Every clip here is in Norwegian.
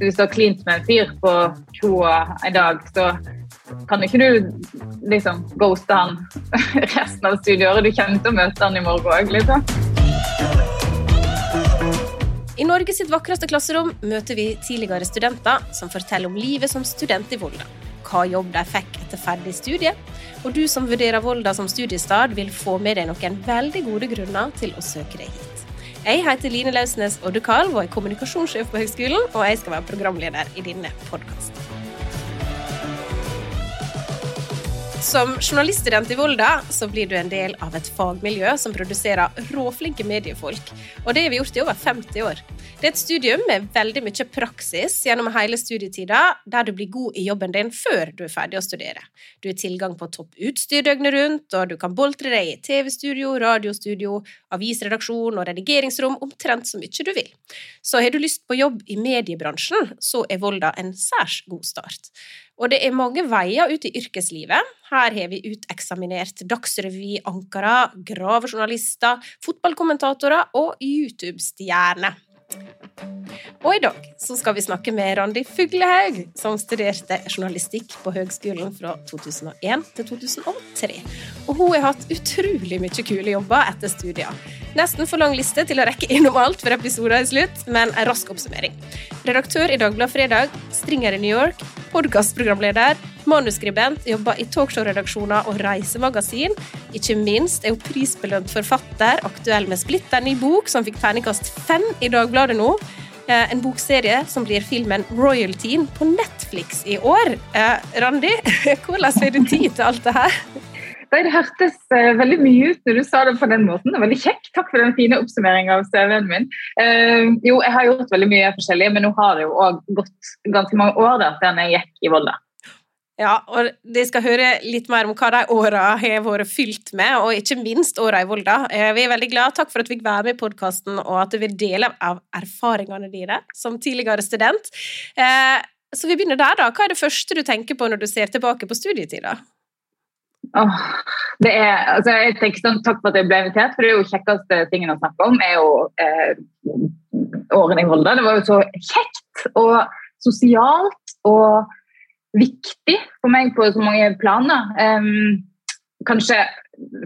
Hvis du har klint med en fyr på kroa en dag, så kan ikke du liksom ghoste han resten av studieåret. Du kommer til å møte han i morgen òg, liksom. I Norge sitt vakreste klasserom møter vi tidligere studenter som forteller om livet som student i Volda. Hva jobb de fikk etter ferdig studie. Og du som vurderer Volda som studiestad, vil få med deg noen veldig gode grunner til å søke deg hit. Jeg heter Line Lausnes Oddekalv og er kommunikasjonssjef på høgskolen, og jeg skal være programleder i denne podkasten. Som journaliststudent i Volda så blir du en del av et fagmiljø som produserer råflinke mediefolk. Og det har vi gjort i over 50 år. Det er et studium med veldig mye praksis gjennom hele studietida, der du blir god i jobben din før du er ferdig å studere. Du har tilgang på topp utstyr døgnet rundt, og du kan boltre deg i TV-studio, radiostudio, avisredaksjon og redigeringsrom omtrent så mye du vil. Så har du lyst på jobb i mediebransjen, så er Volda en særs god start. Og det er mange veier ut i yrkeslivet. Her har vi uteksaminert Dagsrevy-ankere, gravejournalister, fotballkommentatorer og YouTube-stjerner. Og i dag så skal vi snakke med Randi Fuglehaug, som studerte journalistikk på høgskolen fra 2001 til 2003. Og hun har hatt utrolig mye kule jobber etter studier. Nesten for lang liste til å rekke innom alt for episoder i slutt, men en rask oppsummering. Redaktør i Dagbladet Fredag, stringer i New York, podkastprogramleder, manuskribent, jobber i talkshow-redaksjoner og reisemagasin. Ikke minst er hun prisbelønt forfatter, aktuell med splitter ny bok som fikk terningkast fem i Dagbladet nå. Eh, en bokserie som blir filmen Royaltyen på Netflix i år. Eh, Randi, hvordan får du tid til alt det her? Det hørtes uh, veldig mye ut når du sa det på den måten. Veldig kjekt. Takk for den fine oppsummeringen av CV-en min. Jo, jeg har gjort veldig mye forskjellig, men nå har det jo òg gått ganske mange år da, siden jeg gikk i Volda. Ja, og de skal høre litt mer om hva de åra har vært fylt med, og ikke minst åra i Volda. Eh, vi er veldig glad. Takk for at du fikk være med i podkasten, og at du vil dele av erfaringene dine som tidligere student. Så vi begynner der, da. Hva er det første du tenker på når du ser tilbake på studietida? Oh, det er, altså jeg tenker sånn, Takk for at jeg ble invitert, for det er jo kjekkeste tingen å snakke om. er jo eh, årene i Volda. Det var jo så kjekt og sosialt og viktig for meg på så mange planer. Um, kanskje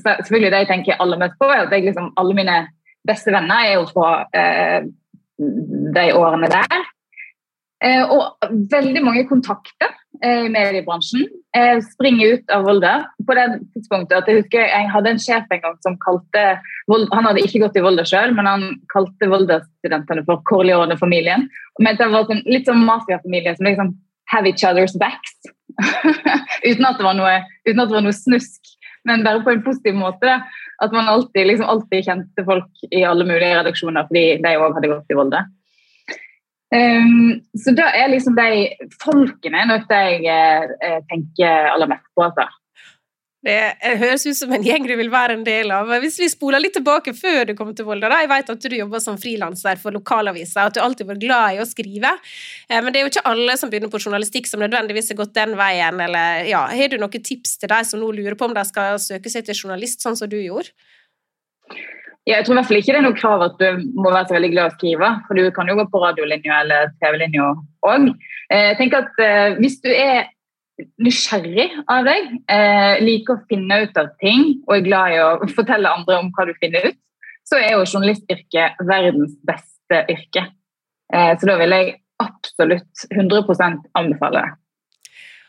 selvfølgelig det jeg tenker aller mest på, er at liksom, alle mine beste venner er jo fra uh, de årene der. Uh, og veldig mange kontakter eh, i mediebransjen springer ut av Volda. På det tidspunktet at Jeg husker jeg hadde en sjef en gang som kalte Han hadde ikke gått i Volda sjøl, men han kalte Volda-studentene for Corleone-familien. Men det var sånn, litt sånn mafiafamilie som liksom have each other's backs. uten, at noe, uten at det var noe snusk, men bare på en positiv måte. At man alltid, liksom, alltid kjente folk i alle mulige redaksjoner fordi de òg hadde gått i Volda. Um, så da er liksom de folkene noe jeg eh, tenker aller mest på. Altså. Det høres ut som en gjeng du vil være en del av. Hvis vi spoler litt tilbake før du kom til Volda, da. Jeg vet at du jobber som frilanser for lokalaviser, at du alltid var glad i å skrive. Eh, men det er jo ikke alle som begynner på journalistikk som nødvendigvis har gått den veien. Eller, ja, har du noen tips til de som nå lurer på om de skal søke seg til journalist, sånn som du gjorde? Ja, jeg tror i hvert fall ikke det er noe krav at du må være så veldig glad i å skrive. For du kan jo gå på radiolinja eller TV-linja òg. Eh, jeg tenker at eh, Hvis du er nysgjerrig av deg, eh, liker å finne ut av ting og er glad i å fortelle andre om hva du finner ut, så er jo journalistyrket verdens beste yrke. Så da vil jeg absolutt 100% anbefale det.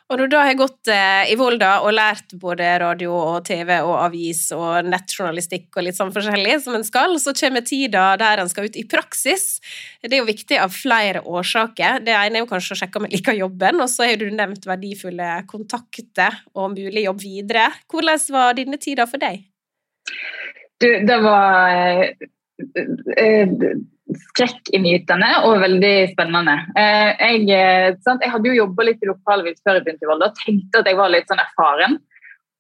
Og når du da har gått eh, i Volda og lært både radio og TV og avis og nettjournalistikk og litt sånn forskjellig som en skal, så kommer tida der en skal ut i praksis. Det er jo viktig av flere årsaker. Det ene er jo kanskje å sjekke om en liker jobben, og så har du nevnt verdifulle kontakter og mulig jobb videre. Hvordan var denne tida for deg? Du, det var skrekkinngytende og veldig spennende. Eh, jeg, eh, jeg, hadde jo jobba litt i lokalvis før jeg begynte i Volda og tenkte at jeg var litt sånn erfaren.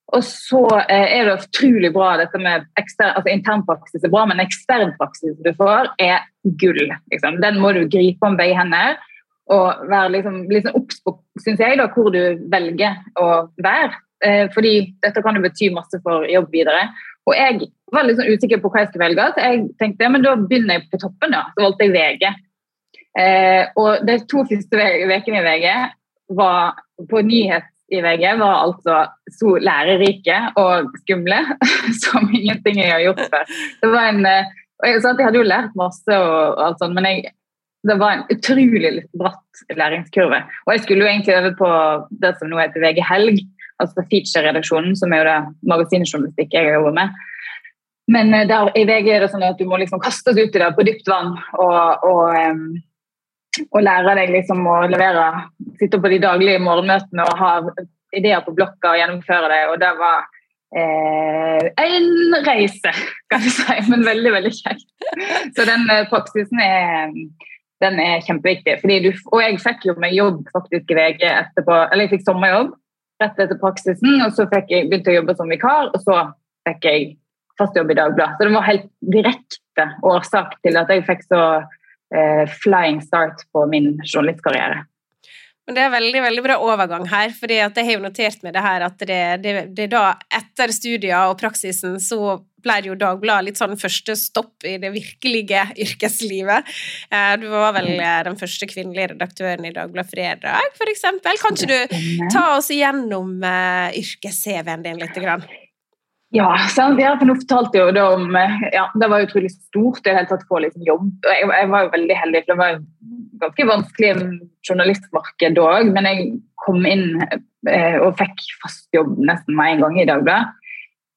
Og så eh, er det utrolig bra dette med ekster, altså internpraksis er bra, men eksternpraksis du får, er gull. Liksom. Den må du gripe om begge hender og være liksom, liksom obs på synes jeg, da, hvor du velger å være. fordi dette kan jo bety masse for jobb videre. Og jeg var litt sånn usikker på hva jeg skulle velge, så jeg tenkte ja, men da begynner jeg på toppen. da, Så valgte jeg VG. Eh, og de to første ukene i VG var på nyhet i VG var altså så lærerike og skumle som ingenting jeg har gjort før. Det var en, eh, jeg, jeg, hadde jo lært masse, og alt sånt, men jeg, det var en utrolig bratt læringskurve. Og jeg skulle jo egentlig øve på det som nå heter VG Helg, altså feature-redaksjonen, som er jo det magasinjournalistikk jeg jobber med. Men eh, der, i VG er det sånn at du må liksom kastes ut i det på dypt vann og, og og lære deg liksom å levere, sitte på de daglige morgenmøtene og ha ideer på blokka og gjennomføre det. Og det var eh, en reise, kan du si, men veldig, veldig kjekt. Så den eh, praksisen er, den er kjempeviktig. Du, og jeg fikk jo meg jobb faktisk i VG etterpå, eller jeg fikk sommerjobb rett etter praksisen, og så fikk jeg begynte å jobbe som vikar, og så fikk jeg fast jobb i Dagbladet. Så det var helt direkte årsak til at jeg fikk så eh, flying start på min journalistkarriere. Men det er veldig veldig bra overgang her, for jeg har jo notert med det her at det, det, det da etter studier og praksisen så ble jo Dagbladet litt sånn første stopp i det virkelige yrkeslivet. Eh, du var vel eh, den første kvinnelige redaktøren i Dagbladet Fredag, for eksempel. Kan ikke du ta oss igjennom uh, yrkes-CV-en din litt? Grann? Ja, sant? nå fortalte jo det om eh, ja, Det var utrolig stort i det hele tatt å få liksom jobb. Jeg, jeg, var jo veldig heldig, for det var ganske vanskelig journalistmarked òg. Men jeg kom inn eh, og fikk fast jobb nesten med en gang i Dagbladet.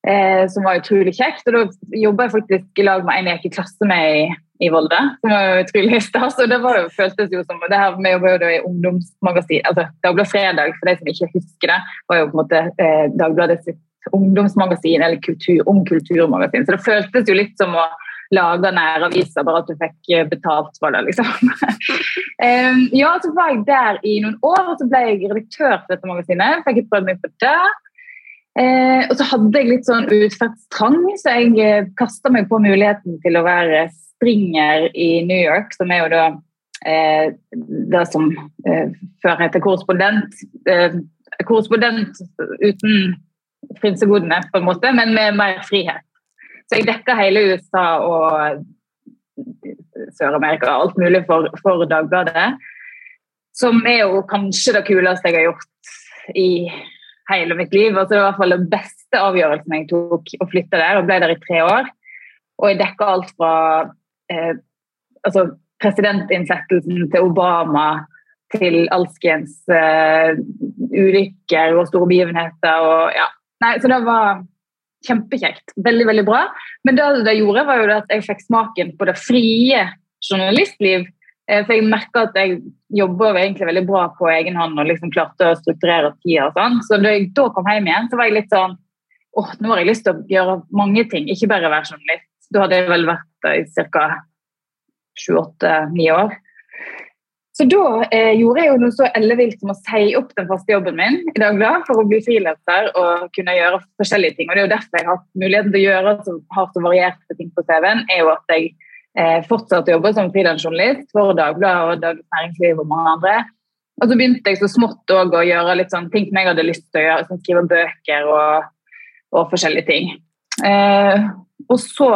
Eh, som var utrolig kjekt. Og da jobba jeg faktisk i lag med en jeg gikk i klasse med i, i Volda. Som var utrolig stas. Og det var jo, føltes jo som det her med å jobbe i ungdomsmagasin, altså Dagbladet Fredag, for de som ikke husker det, var jo på en måte eh, Dagbladet sitt ungdomsmagasin eller kultur, ung kulturmagasin. Så det føltes jo litt som å lage næraviser, bare at du fikk eh, betalt for det. liksom. ja, så var jeg der i noen år, og så ble jeg redaktør for dette magasinet. Fikk et prøvd meg på det. Uh, og så hadde jeg litt sånn utferdstrang, så jeg eh, kasta meg på muligheten til å være springer i New York, som er jo da eh, det som før heter korrespondent. korrespondent uten frynsegodene, på en måte, men med mer frihet. Så jeg dekka hele USA og Sør-Amerika, alt mulig for, for, Dagbladet. Som er jo kanskje det kuleste jeg har gjort i hele mitt liv. Altså, det var i hvert fall den beste avgjørelsen jeg tok å flytte der, og ble der i tre år. Og jeg dekka alt fra eh, altså, presidentinnsettelsen til Obama til alskens eh, ulykker og store begivenheter. og ja, Nei, så det var kjempekjekt. Veldig, veldig bra. Men det det gjorde, var jo at jeg fikk smaken på det frie journalistliv. Eh, for jeg merka at jeg jobber egentlig veldig bra på egen hånd og liksom klarte å strukturere tida. og sånn. Så da jeg da kom hjem igjen, så var jeg litt sånn åh, nå har jeg lyst til å gjøre mange ting, ikke bare være journalist. Da hadde jeg vel vært i ca. sju-åtte-ni år. Så da eh, gjorde jeg jo noe så ellevilt som å si opp den faste jobben min i Dagbladet for å bli frilanser og kunne gjøre forskjellige ting. Og det er jo derfor jeg har hatt muligheten til å gjøre så hardt og varierte ting på TV-en. er jo at jeg eh, å jobbe som frilansjournalist for Dagbladet og Dagens Næringsliv og mange andre. Og så begynte jeg så smått å gjøre litt sånn ting som jeg hadde lyst til å gjøre, som skrive bøker og, og forskjellige ting. Eh, og så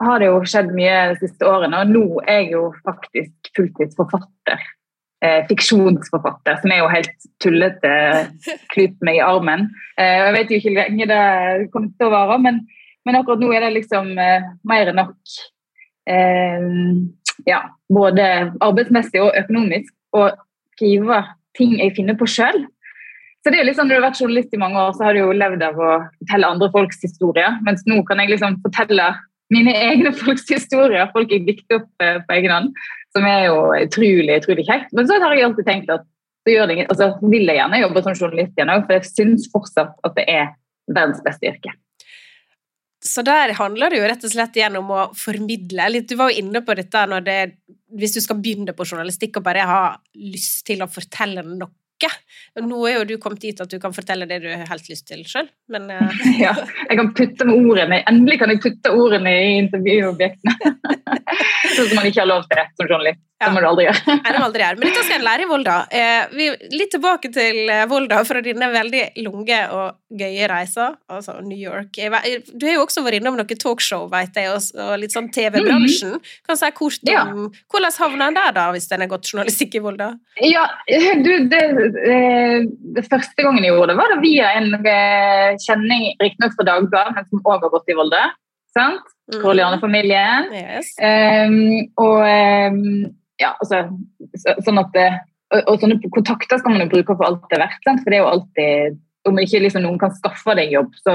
har det jo skjedd mye de siste årene, og nå er jeg jo faktisk fulltidsforfatter. Eh, fiksjonsforfatter, som er jo helt tullete. Klyper meg i armen. Eh, jeg vet jo ikke lenge det kommer til å vare, men, men, akkurat nå er det liksom eh, mer enn nok. Eh, ja, både arbeidsmessig og økonomisk. Å skrive ting jeg finner på sjøl. Så det er jo liksom, Når du har vært journalist i mange år, så har du jo levd av å fortelle andre folks historier. Mens nå kan jeg liksom fortelle mine egne folks historier. Folk jeg dikter opp eh, på egen hånd. Som er jo utrolig utrolig kjekt. Men så har jeg alltid tenkt at så altså, vil jeg gjerne jobbe som journalist igjen òg, for jeg syns fortsatt at det er verdens beste yrke. Så der handler det jo rett og slett igjen om å formidle litt. Du var jo inne på dette når det Hvis du skal begynne på journalistikk og bare ha lyst til å fortelle noe. Nå er jo du kommet dit at du kan fortelle det du har helt lyst til sjøl, men uh... Ja, jeg kan putte med ordene. Endelig kan jeg putte ordene i intervjuobjektene. Sånn som man ikke har lov til som journalist. Det må du aldri gjøre. Nei, det må aldri gjøre. Men dette skal en lære i Volda. Eh, vi, litt tilbake til eh, Volda fra dine veldig lange og gøye reiser, altså New York. Du har jo også vært innom noen talkshow, vet jeg, og, litt sånn TV-bransjen. Mm. Kan si kort om ja. Hvordan havna en der, da, hvis en har gått journalistikk i Volda? Ja, du, det, det, det, første gangen jeg gjorde det, var det via en eh, kjenning, riktignok fra Dagbladet, men som òg har gått i Volda. Sant? Mm. Yes. Um, og um, ja, altså, så, sånn at og, og, sånne kontakter skal man jo bruke for alt det er verdt. Sant? For det er jo alltid Om ikke liksom noen kan skaffe deg jobb, så,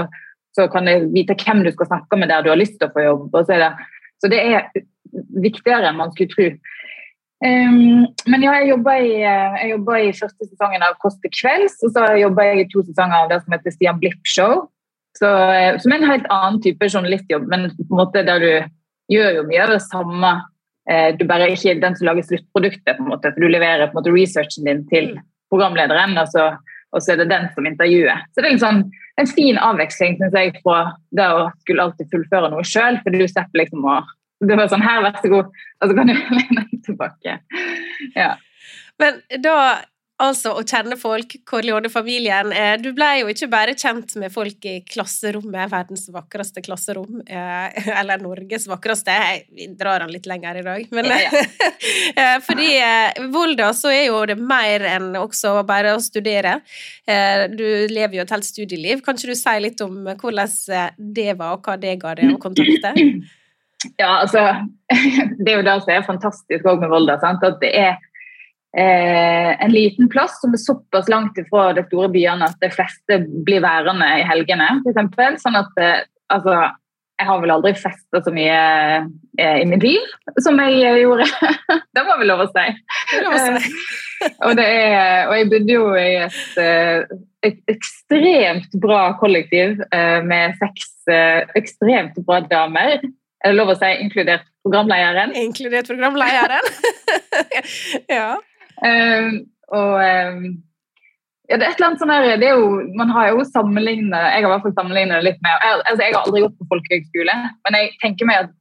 så kan du vite hvem du skal snakke med der du har lyst til å få jobb. Så, det, så det er viktigere enn man skulle tro. Um, men ja, jeg jobba i, jeg i, første sesongen av Kåss til kvelds, og så jobba jeg i to sesonger av det som heter Stian Blipp Show. Så, som er en helt annen type journalistjobb, men på en måte der du gjør jo mye av det samme Eh, du bare er ikke den som lager sluttproduktet, på en måte, for du leverer på en måte researchen din til mm. programlederen, og så, og så er det den som intervjuer. Så det er sånn, en fin avveksling synes jeg, fra det å skulle alltid fullføre noe sjøl, for du slipper liksom å det var sånn Her, vær så god. Og så kan du lene deg tilbake. Ja. Men da Altså å kjenne folk, Corleone-familien. Eh, du ble jo ikke bare kjent med folk i klasserommet, verdens vakreste klasserom, eh, eller Norges vakreste. Vi drar den litt lenger i dag. Men ja, ja. Eh, fordi Volda så er jo det mer enn også bare å studere. Du lever jo et helt studieliv. Kan ikke du si litt om hvordan det var, og hva det ga deg å kontakte? Ja, altså Det er jo det som er fantastisk òg med Volda. Sant? At det er eh, en liten plass som er såpass langt ifra de store byene at de fleste blir værende i helgene, f.eks. Sånn at eh, altså, jeg har vel aldri festa så mye eh, i mitt liv som jeg eh, gjorde. det må vel lov å si. si. og, er, og, jeg bodde jo i et, eh, et ekstremt bra kollektiv eh, med seks ekstremt bra damer. Er det lov å si inkludert programlederen? Inkludert programlederen. ja. Um, og um, ja, det er et eller annet sånn her, det er jo, Man har jo sammenlignet Jeg har i hvert fall sammenlignet det litt med jeg, altså jeg har aldri gått på folkehøgskole, men jeg tenker meg at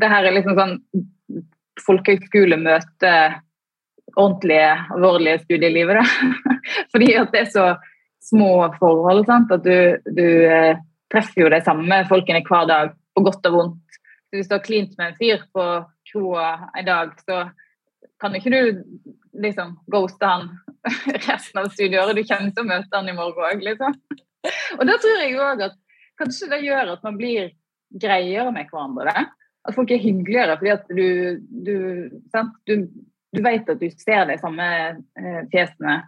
det her er liksom sånn folkehøgskole møter ordentlige, alvorlige studielivet. Da. Fordi at det er så små forhold. Sant? At du, du eh, treffer jo de samme folkene hver dag, på godt og vondt. Hvis du har klint med en fyr på kroa en dag, så kan ikke du liksom ghoste han resten av studieåret. Du kommer til å møte han i morgen òg, liksom. Og da tror jeg òg at kanskje det gjør at man blir greiere med hverandre. Det. At folk er hyggeligere fordi at du, du, du, du vet at du ser de samme eh, fjesene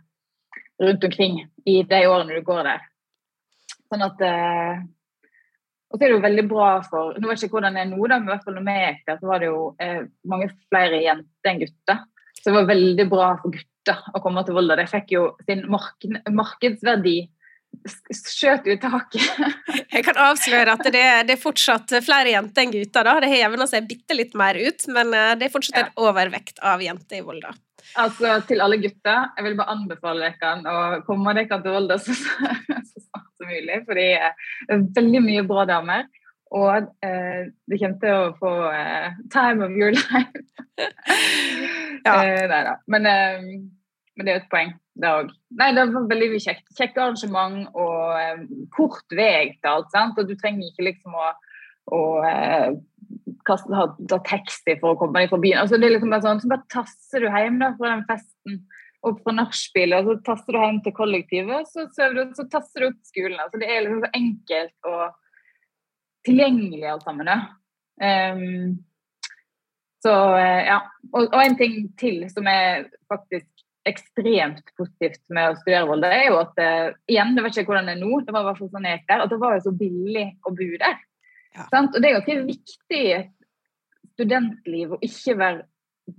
rundt omkring i de årene du går der. Sånn at eh, og så er det jo veldig bra for Nå vet jeg ikke hvordan det er nå, da, men i hvert fall når vi gikk der, så var det jo eh, mange flere jenter enn gutter. Så det var veldig bra for gutter å komme til Volda. De fikk jo sin mark markedsverdi skjøt ut taket. Jeg kan avsløre at det, det, er fortsatt flere jenter enn gutter. da. Det har jevna seg bitte litt mer ut, men eh, det er fortsatt en overvekt av jenter i Volda. Altså, Til alle gutter, jeg vil bare anbefale dere å komme dere til Volda så, så snart som mulig. For det er veldig mye bra damer. Og eh, du kommer til å få eh, time of your life. ja. eh, nei da. Men, eh, men, det er jo et poeng, det òg. Nei, det var veldig kjekt. Kjekke arrangement og eh, kort vei til alt. sant? Og du trenger ikke liksom å, å eh, kaste, ha, ta taxi for å komme deg fra byen. Altså, det er liksom bare sånn, Så bare tasser du hjem da, fra den festen opp fra nachspiel, og så tasser du hjem til kollektivet, så, så, så, tasser du opp skolen. Altså, det er liksom så enkelt og tilgjengelig alt sammen. Um, så eh, ja. Og, og, en ting til som er faktisk ekstremt positivt med å studere Volda, er jo at uh, igjen, det vet ikke hvordan det er nå, det var i hvert fall sånn jeg gikk der, at det var jo så billig å bo der. Ja. Og det er jo ikke viktig i et studentliv å ikke være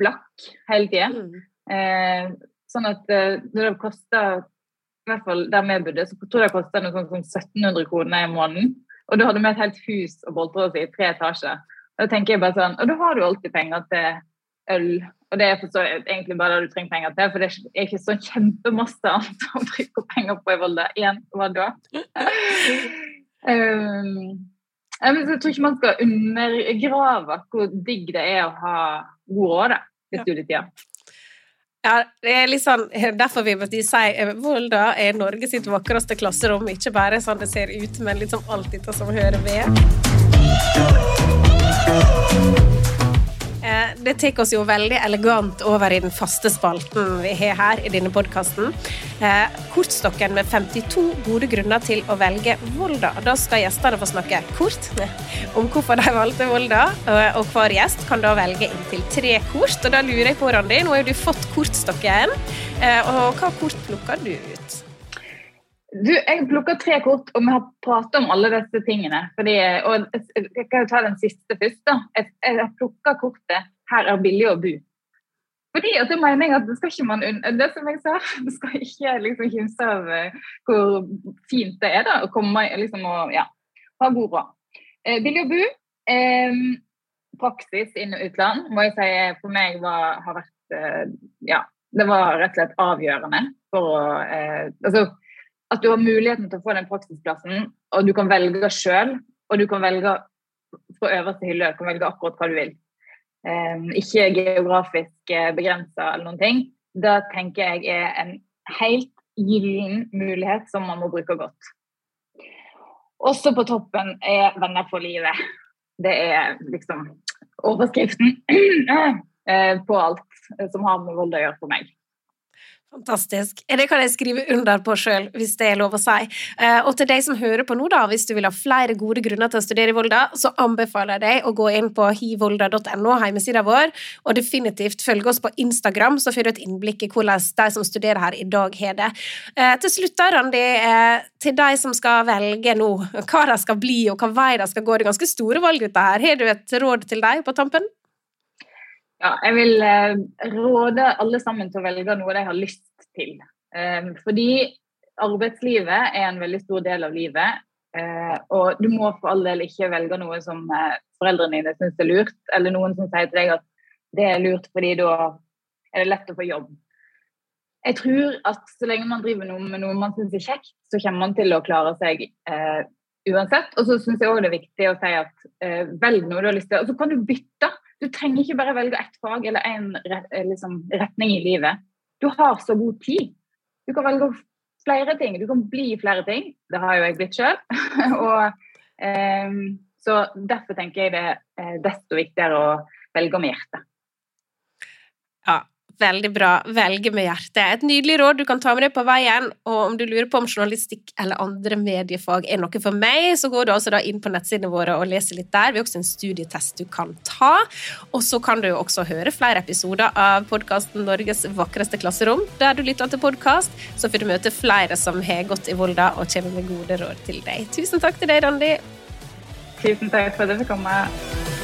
blakk hele tida. Mm. Eh, sånn at uh, det koster i hvert fall der vi bodde, så tror jeg det koster noe sånt som 1700 kroner i måneden. Og da hadde vi et helt hus og boltre oss i tre etasjer. Da tenker jeg bare sånn, Og da har du alltid penger til øl. Og det er så egentlig bare det du trenger penger til, for det er ikke sånn kjempemasse annet å bruke penger på i Volda. Igjen, hva da? um, Jeg tror ikke man skal undergrave hvor digg det er å ha god råd i studietida. Ja, det er litt sånn, Derfor vil måtte si eh, Volda er Norge sitt vakreste klasserom. Ikke bare sånn det ser ut, men liksom alt dette som hører ved. Eh, det tar oss jo veldig elegant over i den faste spalten vi har her i denne podkasten. Eh, kortstokken med 52 gode grunner til å velge Volda. Da skal gjestene få snakke kort om hvorfor de valgte Volda, eh, og hver gjest kan da velge inntil tre kort. Og da lurer jeg på, Randi, nå har du fått kortstokken, og hva kort plukker du ut? Du, jeg plukker tre kort, og vi har pratet om alle disse tingene. Fordi, og jeg kan jo ta den siste først. da. Jeg, jeg plukker kortet 'Her er billig å bo'. Fordi at det mener jeg at det skal ikke man det som jeg sa, det skal ikke liksom kimse av eh, hvor fint det er da, å komme liksom og ja, ha god råd. Eh, billig å bo. Eh, praksis inn- og utland må jeg si for meg var, har vært eh, Ja, det var rett og slett avgjørende for å eh, altså, at du har muligheten til å få den praksisplassen, og du kan velge sjøl. Og du kan velge fra øverste hylle, du kan velge akkurat hva du vil. Um, ikke geografisk eh, begrensa eller noen ting. Det tenker jeg er en helt gyllen mulighet som man må bruke godt. Også på toppen er 'Venner for livet'. Det er liksom overskriften eh, på alt som har med vold å gjøre for meg. Fantastisk. Det kan jeg skrive under på sjøl, hvis det er lov å si. Eh, og til deg som hører på nå, da, hvis du vil ha flere gode grunner til å studere i Volda, så anbefaler jeg deg å gå inn på hivolda.no, hjemmesida vår, og definitivt følge oss på Instagram, så får du et innblikk i hvordan de som studerer her i dag, har det. Eh, til slutt, da, Randi, eh, til de som skal velge nå hva de skal bli, og hva vei de skal gå, det er ganske store valg, dette her. Har du et råd til deg på tampen? Ja, jeg vil eh, råde alle sammen til å velge noe de har lyst til. Eh, fordi arbeidslivet er en veldig stor del av livet. Eh, og du må for all del ikke velge noe som foreldrene dine syns er lurt, eller noen som sier til deg at det er lurt fordi da er det lett å få jobb. Jeg tror at så lenge man driver noe med noe man syns er kjekt, så kommer man til å klare seg uansett. Og så syns jeg òg det er viktig å si at velg noe du har lyst til, og så kan du bytte. Du trenger ikke bare velge ett fag eller én eh, liksom, retning i livet. Du har så god tid. Du kan velge flere ting. Du kan bli flere ting. Det har jo jeg blitt sjøl. um, så derfor tenker jeg det er desto viktigere å velge med hjertet. Veldig bra. Velge med hjertet. Et nydelig råd du kan ta med deg på veien. Og om du lurer på om journalistikk eller andre mediefag er noe for meg, så går du altså da inn på nettsidene våre og leser litt der. Vi har også en studietest du kan ta. Og så kan du også høre flere episoder av podkasten Norges vakreste klasserom. Der du lytter til podkast, så får du møte flere som har gått i Volda og kommer med gode råd til deg. Tusen takk til deg, Randi. Tusen takk for at du fikk komme.